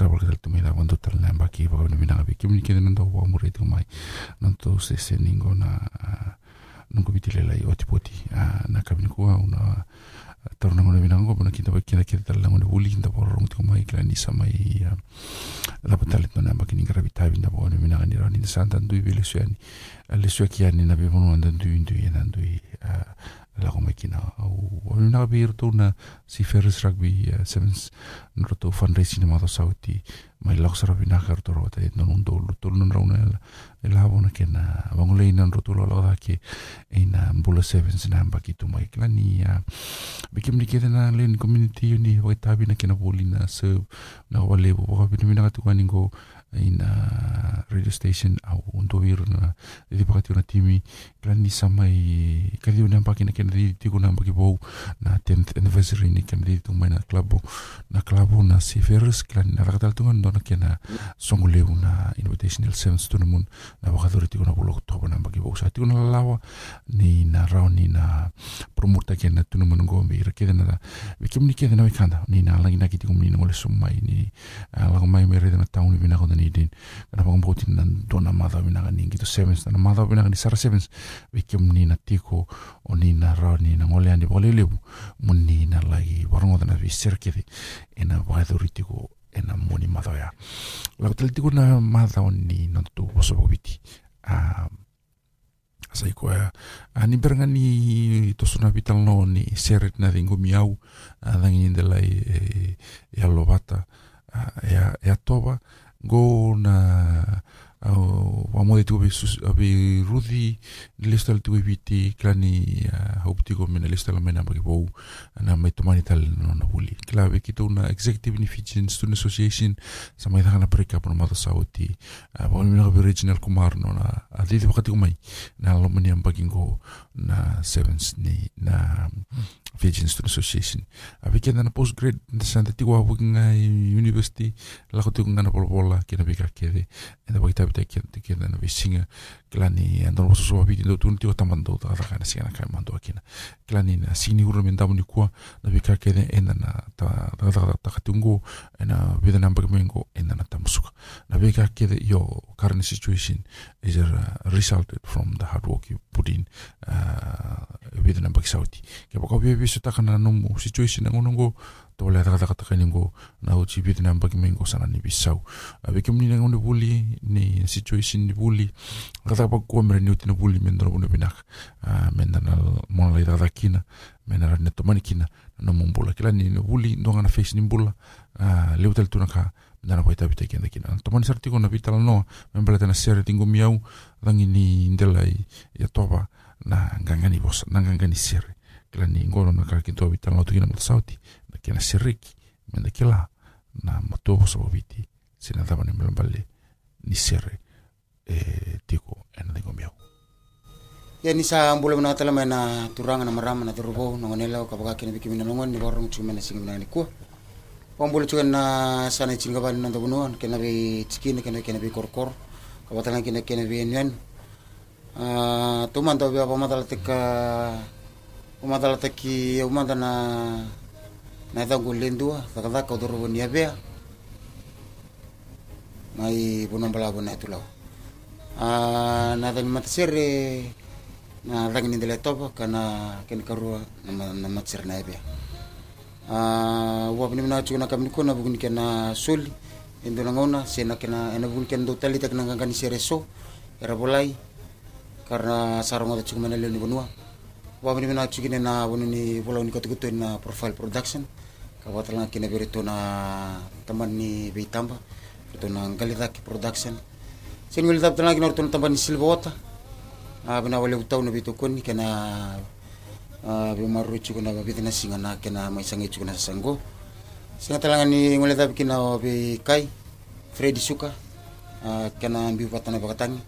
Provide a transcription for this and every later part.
savalegal tumila wan total na baki ba ni mina bi kim ni ken nan do wa muri tu mai nan to se se ningo na nan ko bitile lai oti poti na kabin ko wa una tar na ngona binango bona kita ba kita kita la ngona buli kita ba rong tu mai kla ni sama i la patal to na baki ni gravita bin maikina au oina be i rotona si ferris rugby sevens na rotou fundraising matosau ti mai lagosaravinaga rotora wataet nonun dolu toluna rauna e lavona kena vagoleina na rotou laolaga cake eina bula sevens na bakitu mai kilani vekemanike cena leni community ioni vakaitavina kena volina serve na vale vovakavinavinaga tuanigo ina radio station au wir na di pakati na timi klan ni samai kali una paki na kennedy ti kuna paki bo na 10th anniversary ni kennedy tu mai na klabo na klabo na siferus klan na rakatal tu ndo na kena songule una invitational seventh tu mun na wakadori ti kuna bulok to na paki bo sa ti kuna lawa ni na rao ni na promote kena tu mun ngombe ira keda na bikim ni keda na wikanda ni na langi na kiti kumni ngole sumai ni lago mai mere na tauni bina anidin kana pagaboti na dona mazavinaga ni gito sevens. Na mazavinaga ni sara sevens. Vekem ni na tiko o ni na ra ni na ngole ani volelevu mo ni na lagi varongoda na viserkede e na vaedori tiko e na moni mazavea lago tali tiko na mazao ni na tutu vosovokoviti sai koe a ni beranga ni tosuna vitalno ni seret na vingo miau a dangi ndela e, e, e a, e toba go on a وعمودي توبي أبي رودي لسه التوي بيتي كلاني هوبتيكو من لسه لما أنا بقول أنا ما يتماني تال نونا بولي كلا بكتو نا executive beneficent student association سما إذا أنا بريكا بنا ماذا ساوتي بقول من غبي ريجنال كمار نونا أدي ذي بقتي كمي نا لما نيام بقينغو نا سيفنس ني نا Fijian Student Association. Api kena na post grade ntasante tiwa wakinga university lako tiwa ngana pola pola kena bika kede. Enda wakita te ke te ke na visinga klani andon wasu so bi do tun tio tamando ta ta kana sina kai mando kina klani na sini uru men damu nikua na bika ke ne ena na ta ta ta ta katungo ena vida na bermengo ena na tamsuka na bika ke yo current situation is a resulted from the hard work you put in uh, vida na berkisauti ke bako bi bi so ta situation ngo ngo to le taka taka taka ngo na o chi bit na mbaki mengo sana ni bisau. Ave ke mnina ngone buli ni situation ni buli kata pa ko mere ni utina buli men dro binak men na mo le taka kina men na ne to mani kina no mo bula kila ni buli ngana face ni bula le utel tuna ka na ko ita bita kina. Kina to mani sarti ko na vital no men bela tena sere tingo miau langi ni ndelai ya toba na ngangani bos na ngangani sere kila ni ngono na kaki to vital no tukina mata sauti na kina seriki menda kila na mato so viti sina tama ni melambale ni sere e tiko ena dingo miau ya ni sa mbula mana tala mana turanga na marama na turubo no nela ka baka kina biki mina nongon ni warung cuma na singi ni ko pambulu juga na sana cinga bali nanda bunuan kena be cikini kena kena be korkor. Ka batanga kena kena be nyan tuman to be apa madala teka umadala teki umanda na na tangu lendua takadaka udoro ni abea mai bunong bala na tulau ah na tang matsere na tang ni dele topa kana ken karua na na matsere na abea ah wa bini na kena suli endo na ngona sena kena ena bugni ken do tali tak nang kan sere so era bolai karena sarang ada cuma nele ni benua wa bini na chukine na bunu ni bolau ni kotukutu na profile production kawatalanga kina berito na teman ni Beitamba na Galidaki production. Sen ngel tap tanagi norto na teman ni Silvota. Ah bina wale utau na bito koni kana ah bi maru chuko na bito na singa na kana mai sangi chuko na sango singa talanga ni ngel tap kina bi kai Freddy Suka. Ah kana bi patana bakatangi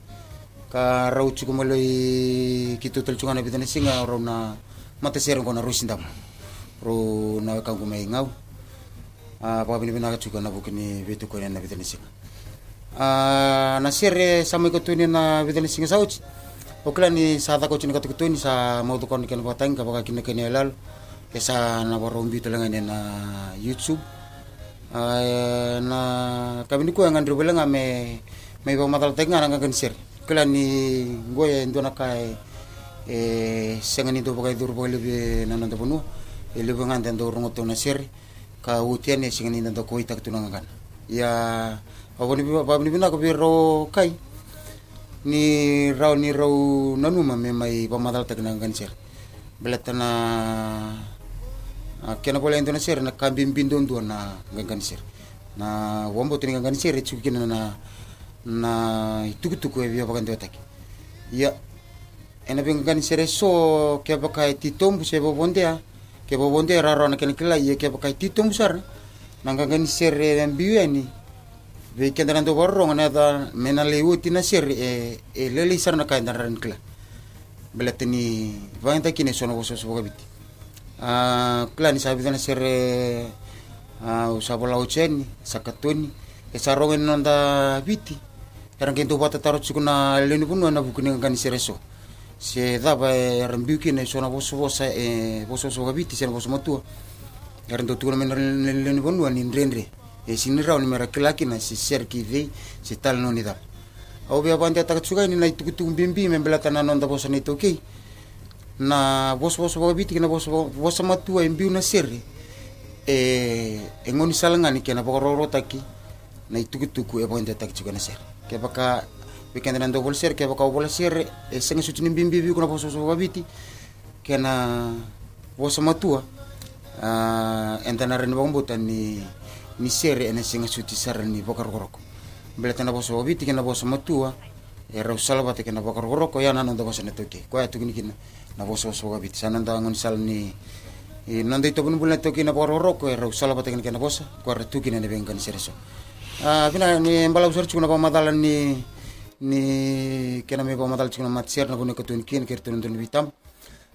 ka rau chuko maloi kitutul chuko na bito na singa ro na mata serong kona rusindam ro na kangu mai ngau. A pa bini bina juga na bukini betu ko na bitani singa a na sere sama ko tuni na bitani singa sauci okla ni sa ta ko chini ka tuni sa mau to kon ken batang ka baka kini kene lal esa na warung bitu lengan na youtube. Na kami ni ko ngan ro belenga me me ba matal tenga na ngan ser kala ni ngoye ndona kai e sengani do baka dur bole be na nanda ele bangan dan do rongo to na ser ka utian e singani nanda ko itak tunanga kan ya awani bi ba ni bina ko bi ro kai. Ni raw ni raw nanuma me mai ba madal tak nang kan ser belatana kena boleh ento na ser na kambing bindon do na gangan ser na wombo tini gangan ser chukina na na tuku-tuku e biya bagan tak ya ena bing gangan ser so ke bakai titombu se bobondea ke bobonde raro na kena kila ye ke bakai titombu sar na gangan ser e biya ni. Be kenda nando warro na da mena lewuti na ser e e lele sar na kain daran kila belatini vanta kine sono boso so biti ah kila ni sabi na ser ah usabola ucheni sakatoni e sarongen nanda biti erang kento bata taro tsukuna leni punu na bukuni ngani sereso sedaba eh, rambikine sona vosovosa eh, vosovosa vaviti sena vosomatua arentotukuna menreleni vanua ninrendre sinirau nimerakilakina siserkivei sitalnoni dapa auvea vanti atakatsukaini na itukutuku bimbi membelakana nonda vosa na itokei na vosovosa vaviti kina vosa matua embiu na sere engoni salangani kena vakarorotaki na itukutuku evanti atakatsukaina sere kepaka ser weekend na ndobol ser ke baka obol ser e bimbi bi kuna boso so babiti kena boso matua uh, enta na ren bombo ni ni sere ene singa suti sara ni bokar goroko bele tana boso obiti kena boso matua e rau goroko ya ndo sal ni toki na goroko e rau salaba te kena kena boso ko ra tukini ne bengan sere so ah. Vina ni ni ny kena mivao matalatsikona matsiary na vonaka tonike na kery tenondrony vitam.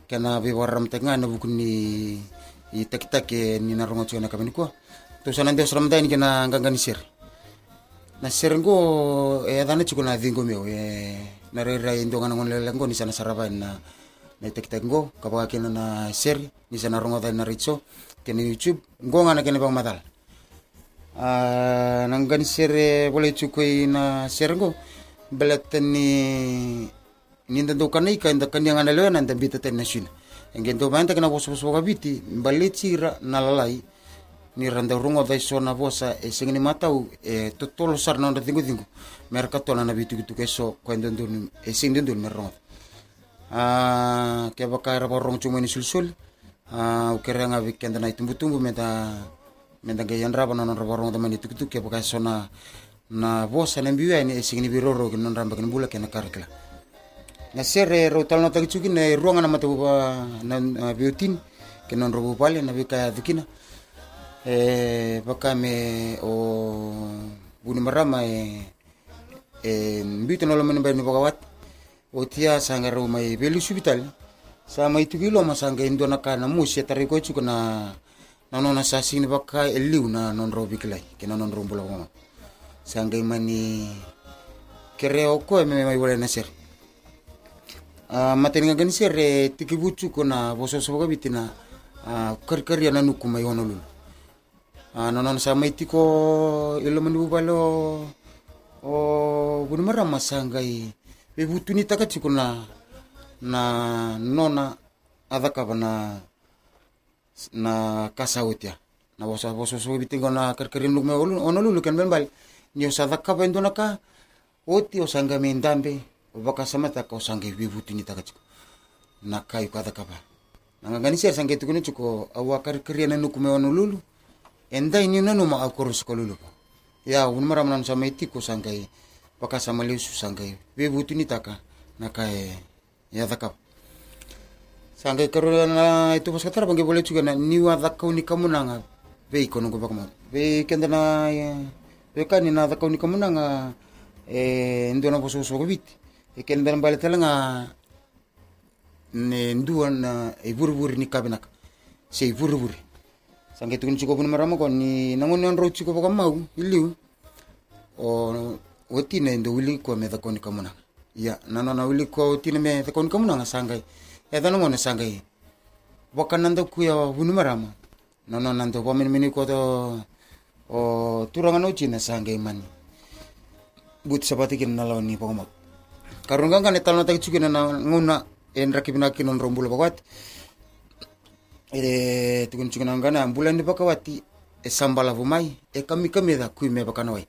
Kena vivoara raha amitegna na vokony takitaky ny narogna tsika anaka aminy koa tosanandeha sara aminday nikena e angangany sery na sery ngo edana tsiko na vingo meo e nareray indoagnanagnany lalay ngo nisana saravai na na itakitaky ngo. Kavaka kena na sery nisa narogna dhany naritso kena youtube. Ngo gnana kena vao madala nangangany sery vola itsiko na sery ngo. Belatan ni ni nda kan ika nda kan yang analo nda bita ten nasin engen to banta kana bos bos biti balit sira na lalai. Ni randa rungo dai sona bosa e singni matau e totolo sar na nda tingu tingu merka to na bitu gitu keso ko nda ndun e sing ndun merong. Ah ke bakara borong cuma ni sulsul ah ukere nga weekend na itumbu tumbu meta menda gayan raba na non rabarong teman itu gitu ke pakai sona na vosa na biwe ni sigini biroro ki non ramba kini bula kena karkila na sere ro talona tagi na ruanga na mata buba na biutin kena non robo pali na bika dukina e baka me o buni marama e e mbito nolo mene bai nubaka wat. O tia sanga ro mai belu subitali sa mai tuki lo masanga indo na kana musi e tari ko e na nona sasini baka eliu na non robo kilai kena non robo lo sangai mani kere ko me mai wala na ser. Uh, maten nga gan ser eh, tiki bucu ko boso so ga bitina uh, kar kar ya nanu kuma yono lu uh, nonon sa mai tiko ilo eh, mani bubalo o bunu mara masangai be eh, butuni takati ko na na nona adhakava na na kasa utia na boso boso so bitinga na kar kar ndu me onolulu ken ben bali nyo sa dakka ben do naka? Oti o sanga me ndambe o baka samata ka o sanga bibutu ni taka chiko na kai ka dakka ba? Na ngani ser sanga tukuni chuko awa kerkerin na nuku me ono lulu. Enda ini nanu ma akorus ko lulu ya un maram nan sama itiko sanga baka sama liu sanga bibutu ni taka na kai ya dakka Sangke karuna itu pas katara bangke boleh juga ekani na thakauni kamuna nga e ndio na bososo gobiti ekeni bera mbaletela nga ne ndua na iburuburi ni kabinaka se iburuburi sange tukuni chiko buni marama koni nango ni andro chiko baka mau iliu. O wati na ndo wili kwa medha koni kamuna ya nano na wili kwa wati na medha koni kamuna nga sangai ya dhano ngone sangai waka nando kuya buni marama. Nano nando wamini mini kwa to o turangan uci na sangge mani but sapati kin na ni pangamot karun gang kan etalon tagi cukin na nguna en rakib kinon rombula pakwat e tukun cukin na ngana ambulan ni pakawati e sambala vumai e kami kami da kui me pakanoi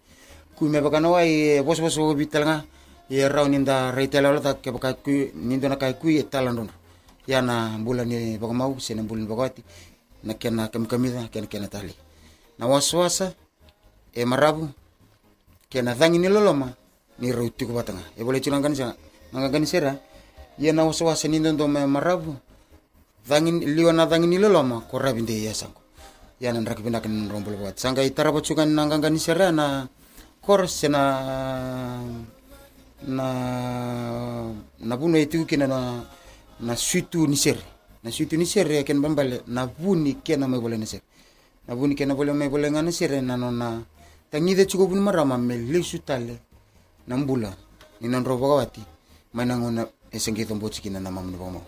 kui me pakanoi e bos bos ubi telnga e rau ninda reitel ala ke pakai kui nindo na kai kui etalon ron ya ambulan ni pakamau sen ambulan pakawati na kena kami kami da kena kena tali. Na waswasa e marabu. Kena thangi ni loloma ni rauti ko batanga e boleh chunang kan sa nanga kan sera. Ya na waswasa ni ndo me marabu thangi liwa na thangi ni loloma ko rabi de ya sango ya na rak bina kan rombol bat sanga itara bacukan nanga kan sera na kor sena na na buno itu kena na na suitu ni ser na suitu ni ser ya ken bambale na buni kena me boleh ni nabuni kena vole mai vole ngana sire na nona. Tangide chuko marama mel le sutale nambula nina ndroboka wati. Maina ngona e na mamni bomo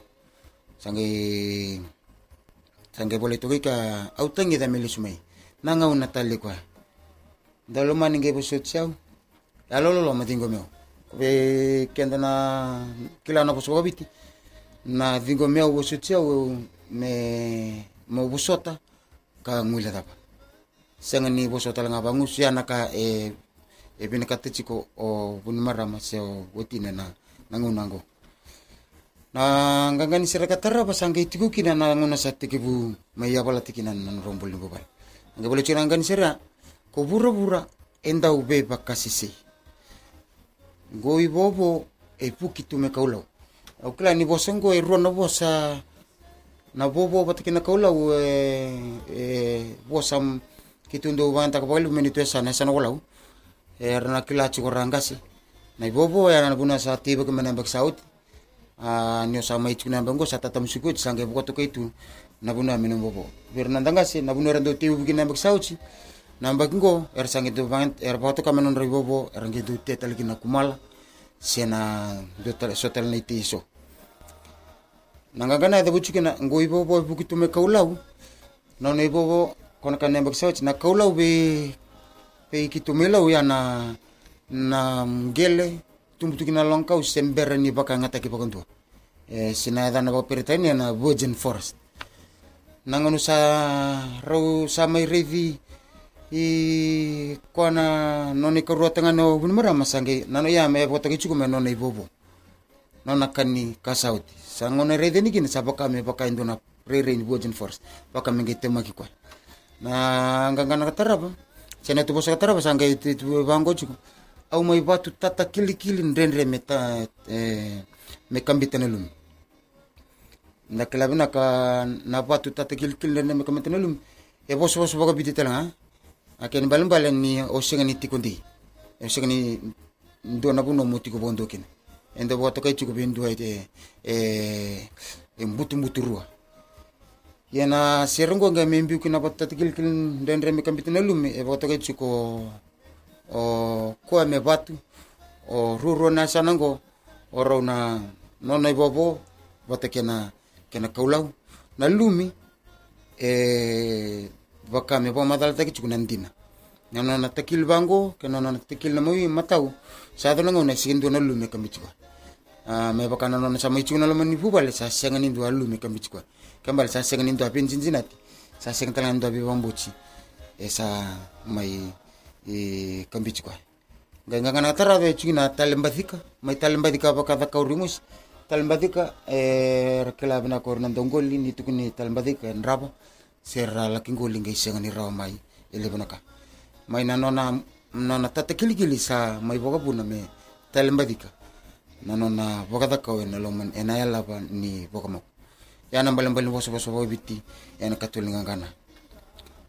sangi sangi vole to ka autangi da mel tale kwa. Ndalo mani nge meo. Be kenda na kila na bosobiti na dingo meo bo me mo busota ka ngula tapa sanga ni busota langa bangu sia na ka e e bina ka tchiko o bunmara ma se o wotina na nangu nango. Na ngangani sira ka tara ba sanga itiku kina na nguna sa tikibu mai ya bala tikina na rombol ni bobal nga boleh chira ngani sira ko vura-vura endau be bakasisi go ibobo e puki tu me kaulau au kila ni bosengo e rona bosa na bobo bataki na kaulau e e bosa kitundo wanta ka balu meni tu sana sana walau. E rana kila korangasi na ibobo ya na buna sa tiba ke menembak saut a nyo sa mai tuna bango sa tatam sukut sange buko to kaitu na buna menem bobo bir nandangasi na buna rando tiba ke nembak sauti nambak ngo er sange tu bant er bato kamenon ribobo er ngitu tetal kina kumala sena dotal sotal ni tiso nangangana de buchi kina kaulau. Na ne bo na kaulau be pe kitumelau ya na mgele tumbutukina longkau sembere ni baka ngataki bakantua e sina dana ba peritani na virgin forest. Nanganu sa rau sa mai revi i kona noni karua tanga no bunmara masange nano ya me bota kichuku me nona ibobo nona kani kasauti sangona ray tani kini sa baka me baka indona ray ray wojin force. Baka me ngete maki kwa. Na ngangana kataraba sene tu bosa kataraba sanga itu tu bango chuko au mai batu tata kili kili ndendre meta eh, me kambitene lum na kelabina ka na batu tata kili kili ndendre me kambitene lum e bosa bosa baka bititela akeni balen balen ni osengani tikundi e osengani ndona buno mutiko bondo kina ende bo to kai chuko bindu ai e e mbutu mbutu rua. Yana serungo nga membi kina batu tata kili kili ndendre me kambita na lumi e bo to kai chuko o kua me batu o ruro na sanango o rau na nona i bobo bata kena kena kaulau. Na lumi e baka me bo madal taki chukuna ndina na takil bango ke nona takil na moi matau sa do na sindu na lumi kamichwa a me baka na nona sa mai chukuna lamani bubale sa senga ni ndo lumi kamichwa kambal sa senga ni ndo apin jinjinati sa senga talan ndo abi bambuchi e sa mai e kambichi kwa ganga ngana tara ve china talembathika mai talembathika baka da kaurimus talembathika e rakela bina kor nan dongoli ni tukuni talembathika nraba serra lakingoli ngai senga ni rawa mai ele banaka mai na nona nona tata tatakilikili sa mai boga vokapuna me talembadika na nona vokacakau na loman ena ya lava ni boga mo ya na mbalim mbalim boso boso boi biti ya na katuligagana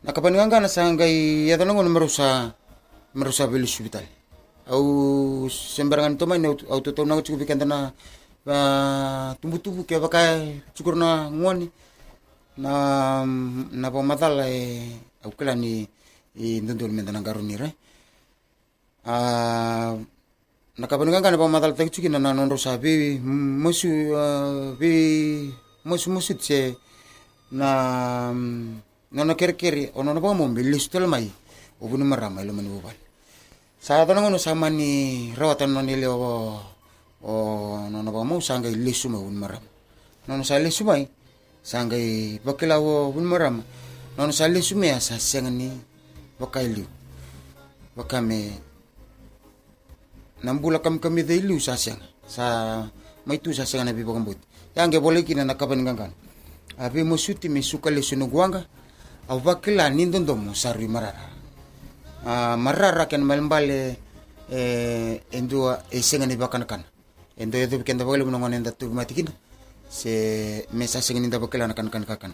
na kapani kapaligagana sa ngai ya talogo ngono merusa merusa beli supital au sembarangan to mai au totau nago ba tumbu tumbu kaya vakae cukur na ngoni. Na na vomathala e au kilani i ndondol menda na garuni re. A nakapaningangana pa matal tak cukin na non rosa be musu be musu musu tse na nono kere-kere o nono pamo bilis tel mai o bunu marama ilo mani bubal sa to ngono sama ni rawatan non ile o o nono pamo sanga ilisu ma marama nono sa ilisu mai sanga bakila o bun marama nono sa ilisu me sa senga ni bakailiu bakame nambula kam kami de ilu sa senga sa mai tu sa senga na bibakambut yange boleh kina nakapan gangan. Abi musuti me suka le sunuguanga. Au vakila ni ndondo mo sarui marara. A marara ken malmbale e endua e senga ni bakana kana. Endo edo ken da bole mo ngone tu matikina se mesa senga ni da bakila na kan kan kan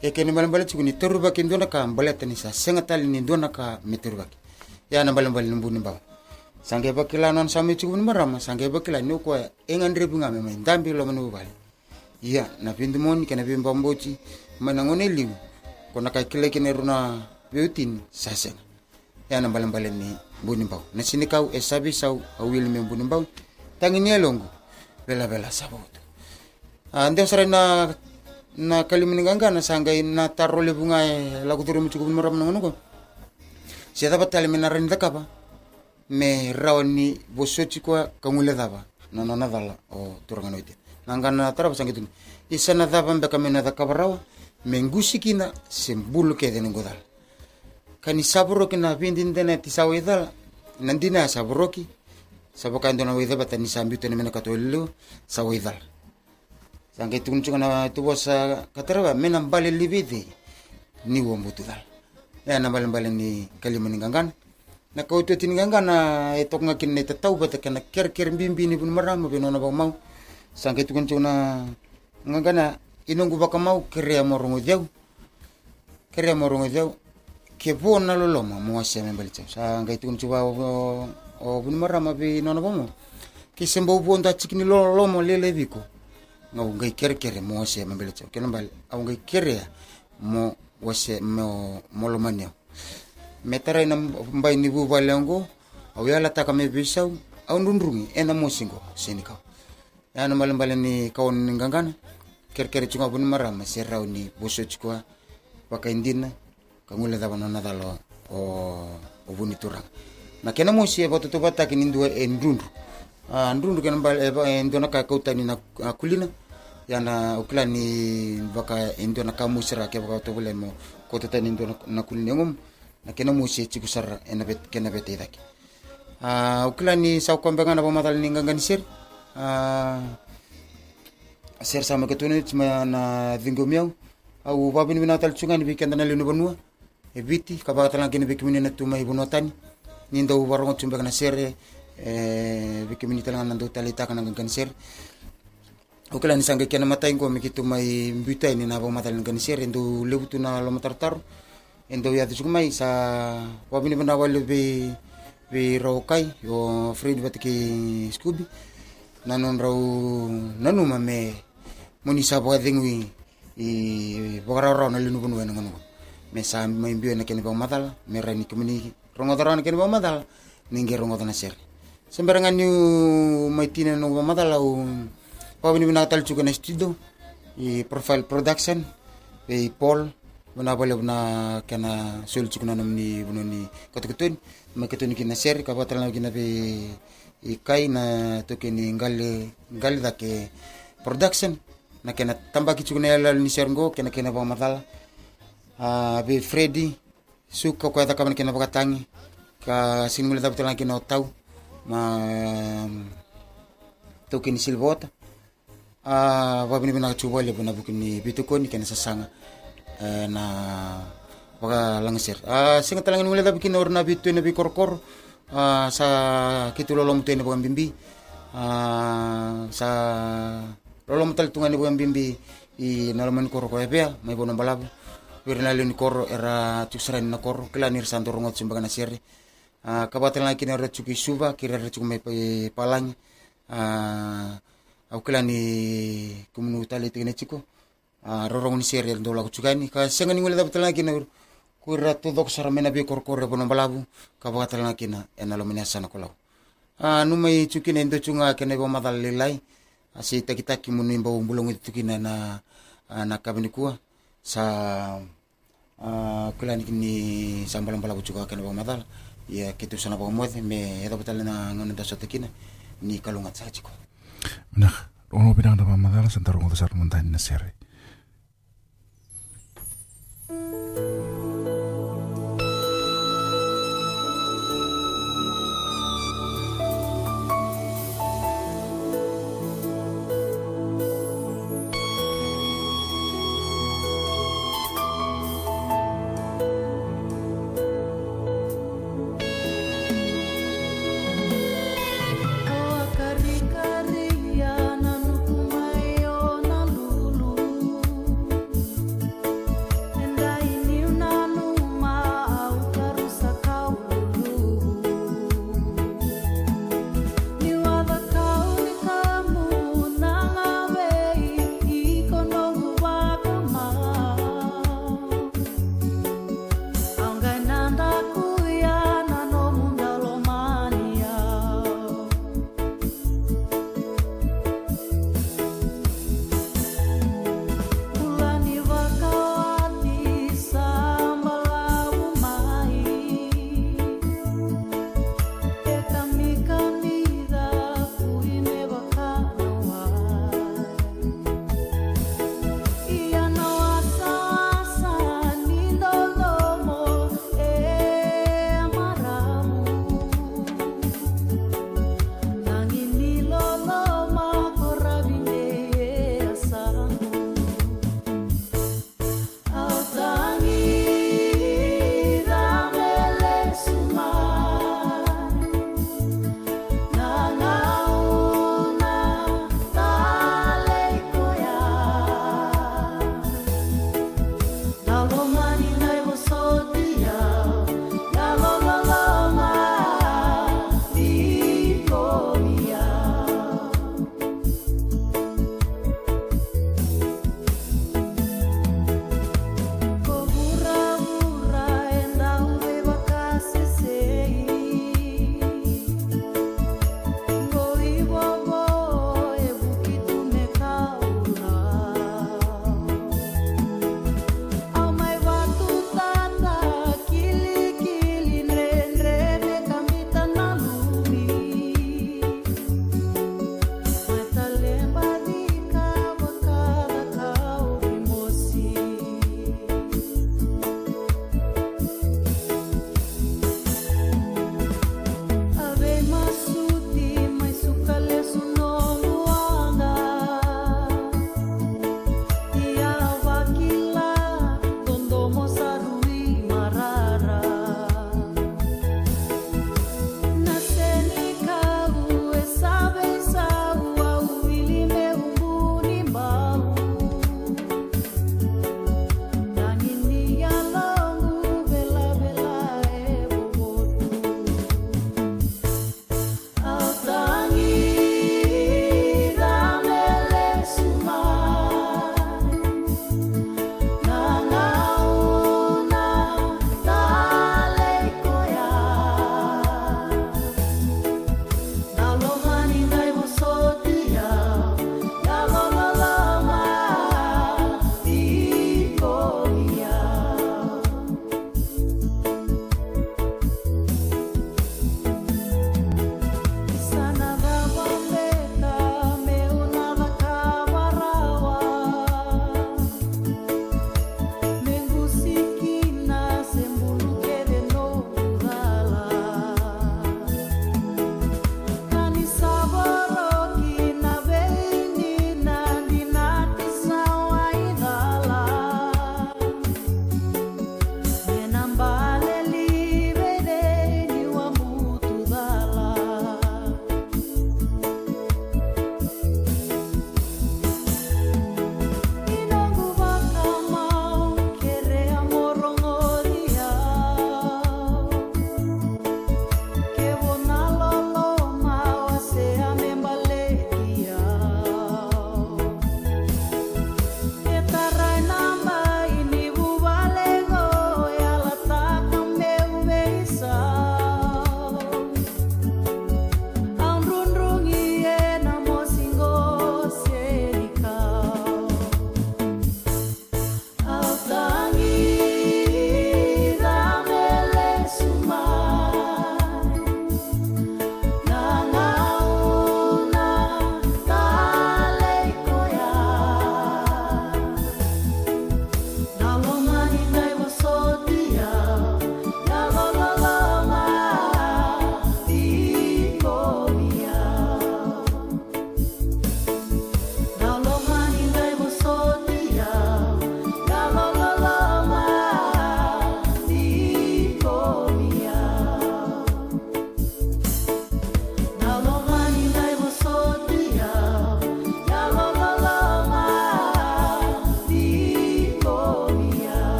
biti e kene mbale mbale chukuni toru ba kin dona ka mbale tani sa senga tali ni dona ka me toru ba ya na mbale mbale bunu bau sange bakila non sami chukuni marama sange bakila ni ko engan rebu ngame me ndambi lo manu bale iya na pindu moni kana bimba mbochi mana ngone liu kona kai kile kene runa beutin saseng ya na balang ni buni bau na sini kau esabi sau awil me buni bau tangin ni longo bela bela sabot ande sare na na kalimininganga nasanga na tarole bunga e la kutiri muchuku mura mnongo ko seta batale mena renda kapa me rawani bosochi kwa kangule daba. Na na dala o turangano ite nanga na tara basangi tun isana daba mbeka mena da kabarawa mengusi kina sembulu ke dene godal kani saburoki na vindi dene tisawe dala nandina saburo ki saboka ndona wedaba tani sambi tene mena katolilo sawe dala tunjuk na tu bosa katara mena bale libidi. Ni wo mutudal ya na bale bale ni kalimani gangan na kau tu tingangan na etok ngakin ne tatau bata kana ker ker bimbi ni bun marama be nona ba mau. Na ngangana inunggu baka mau kere morongo jau kere morongo jau ke po na lo loma mo ase me bali sa ngai tukun chuba o bun marama be nona ba mau. Ke sembo po nda chikini lo lomo lele biko nga ngai kere kere mo se mambele tso kena bal au ngai kere mo wase mo mo metara ina mbai ni bu au yala taka au ndundrungi ena mo singo yana malambale ni kaon ni ngangana kere kere chunga marama serau ni boso chikwa wakaindina kangule dava nona o o buni na kena mo se boto ni ndua endrundu eh, andrundu ah, kena bal endona eh, eh, ka kauta na kulina. yana okila ni vaka endo na kamusira ke vaka to bulemo ko to tan endo na kulnengum na kena musi chiku sar ena bet kena bet idak a ah, okila ni ah, sa ko na bomadal ni ngangan sir a sir sama ke tunu tsma na dingomiau au babin binatal chunga ni bikenda na lenu banua e biti kabata na kene bikimini na tuma ibunotani ninda ubarongo chumbe kana sir e bikimini talanga na ndo talita kana ngangan sir ukla ni sangge kena matai ko mikitu mai mbuta ni na pamatal ngangan ser ndo lebutu na lo matar endo ya tu mai sa wabini bana wale be be rokai yo fred batiki scooby. Nanon rau nanu mame moni sa bo dingwi i bogara ro na linu bunu na ngano me sa mai bio na kene ba madal me rani kemini rongo dara na kene ba madal ninge rongo dana ser sembarangan ni mai tina no ba madal au wabini bana tal chuka na studio i profile production e paul bana bale bana kana sul chukuna namni buno ni katukutun ma ketuni kina ser ka batal na kina be ikai na to kini ngale ngale da ke production na kena tamba ki chukuna yala ni ser ngo kena kena ba matal. A be freddy suka ko ta kaman kena bakatangi ka sin mula dapat lang kina tau ma to kini silbota a babini bina chuba le bina bukini bitukoni kena sasanga na waka langsir. Ah singa talangin mula da bikin orna bitu na bi korkor ah sa kitu lolom tu ni bukan bimbi. Ah sa lolom tal tungan ni bukan bimbi i nalaman kor ko epea mai bono balabu. Wirna lini kor era tusran na kor kila nir santo rongot sumbaga na sirri. Ah kabatal na kina rechuki suba kira rechuk mai palang. aukalani kumunu tale tigene chiko ah, rorong ni serial do lagu chukani ka senga ni ngule da batala kina ku ratu dok saramena be kor kor bono balabu ka batala kina ena lo mena sana kolau. Ah, numai chukina ndo chunga kene bo madal lilai asi takitaki munu imba umbulong itu kina na ah, na kabini kuwa sa kulani kini sambalang balabu chuka kene bo madal. Ya kitu sana bo moed me edo batala na ngono da sotekina ni kalungat sa chiko Nah, ono pidän tämän matala sen tarkoitus arvon tänne seri. Thank you.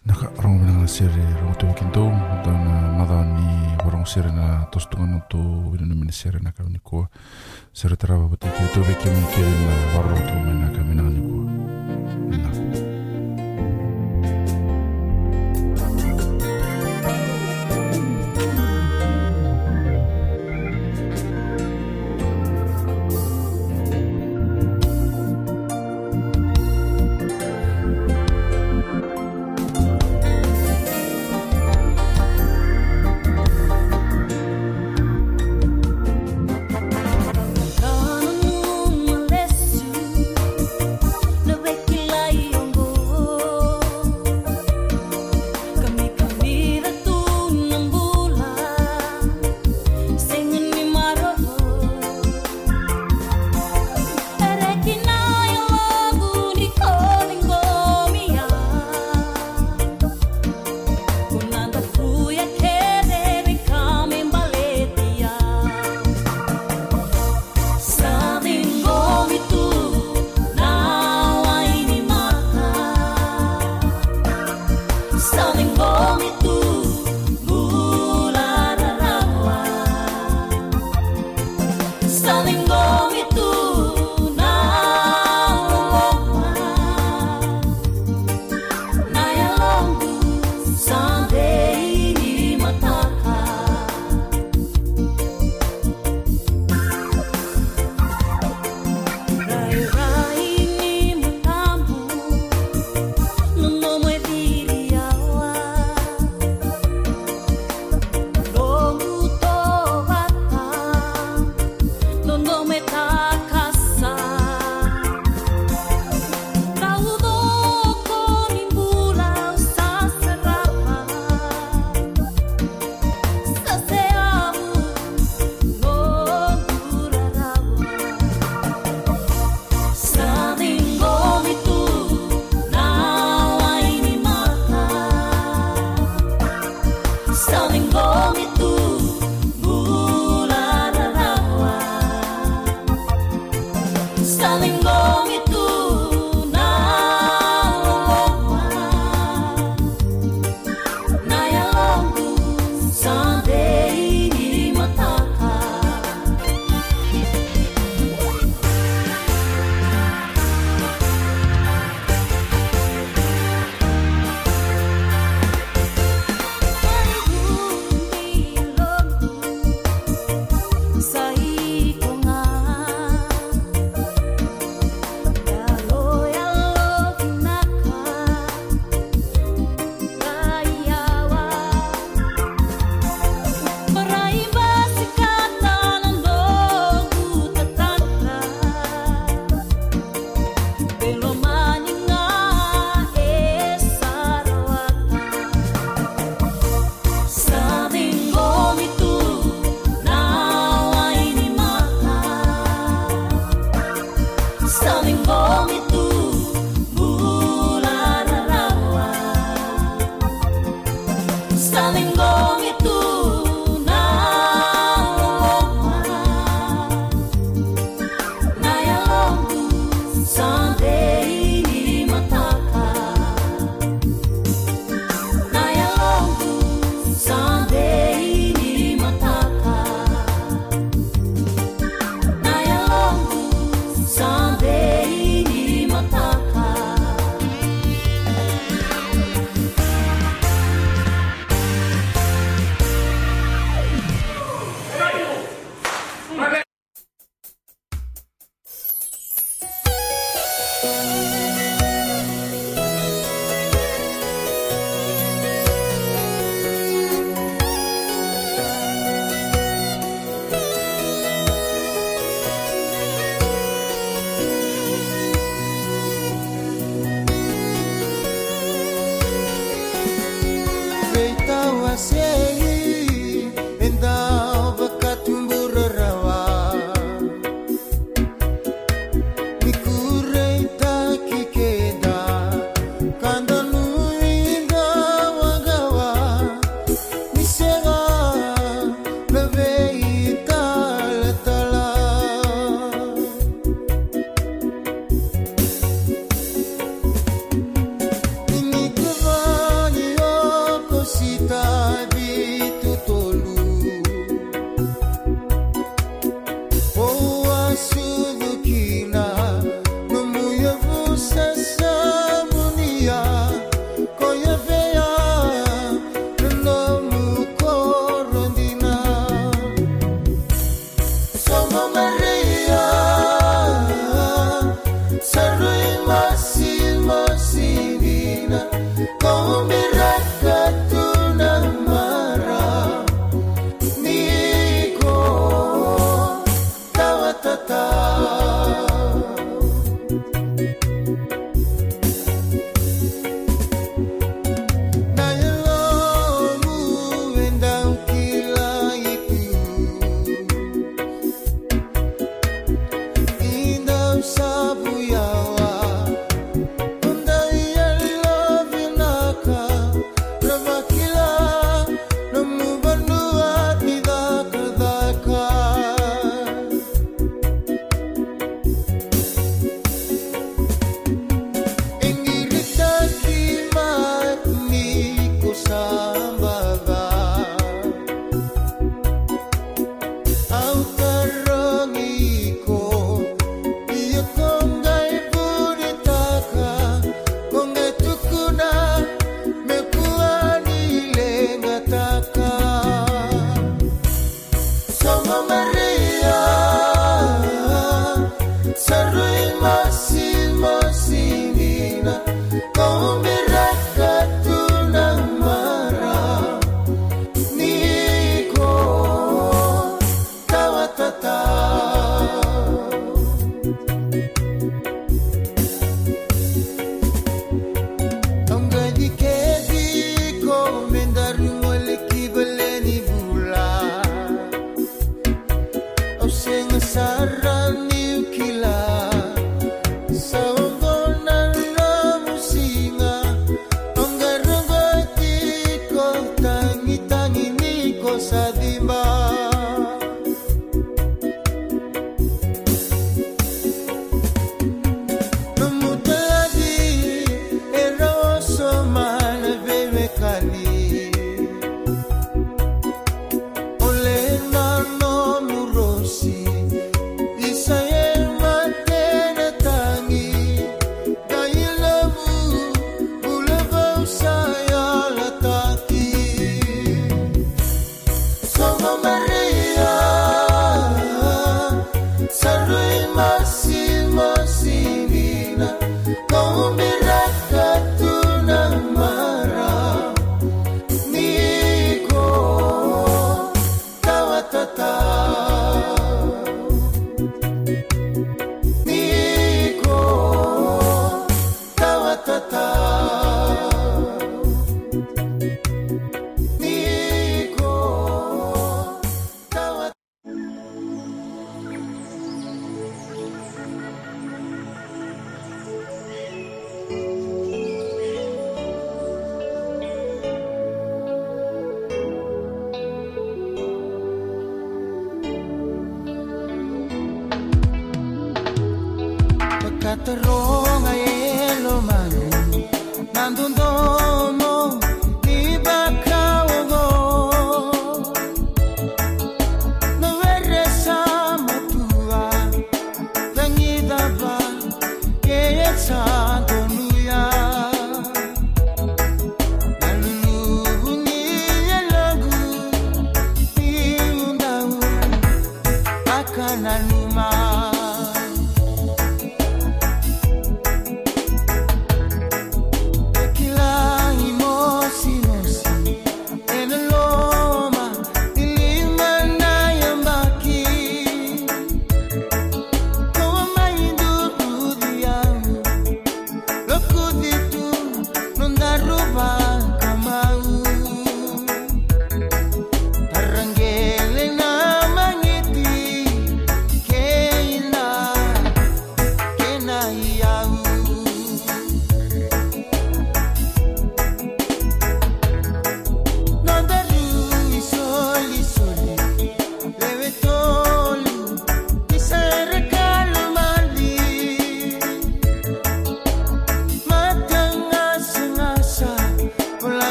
Naka rong na sere rong tu kinto dan mada ni borong sere na tos tungan tu wina ni mini sere na kami ko sere tera babu tu kinto veki mi kiri na warro tu mena kami na ni ko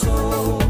sou.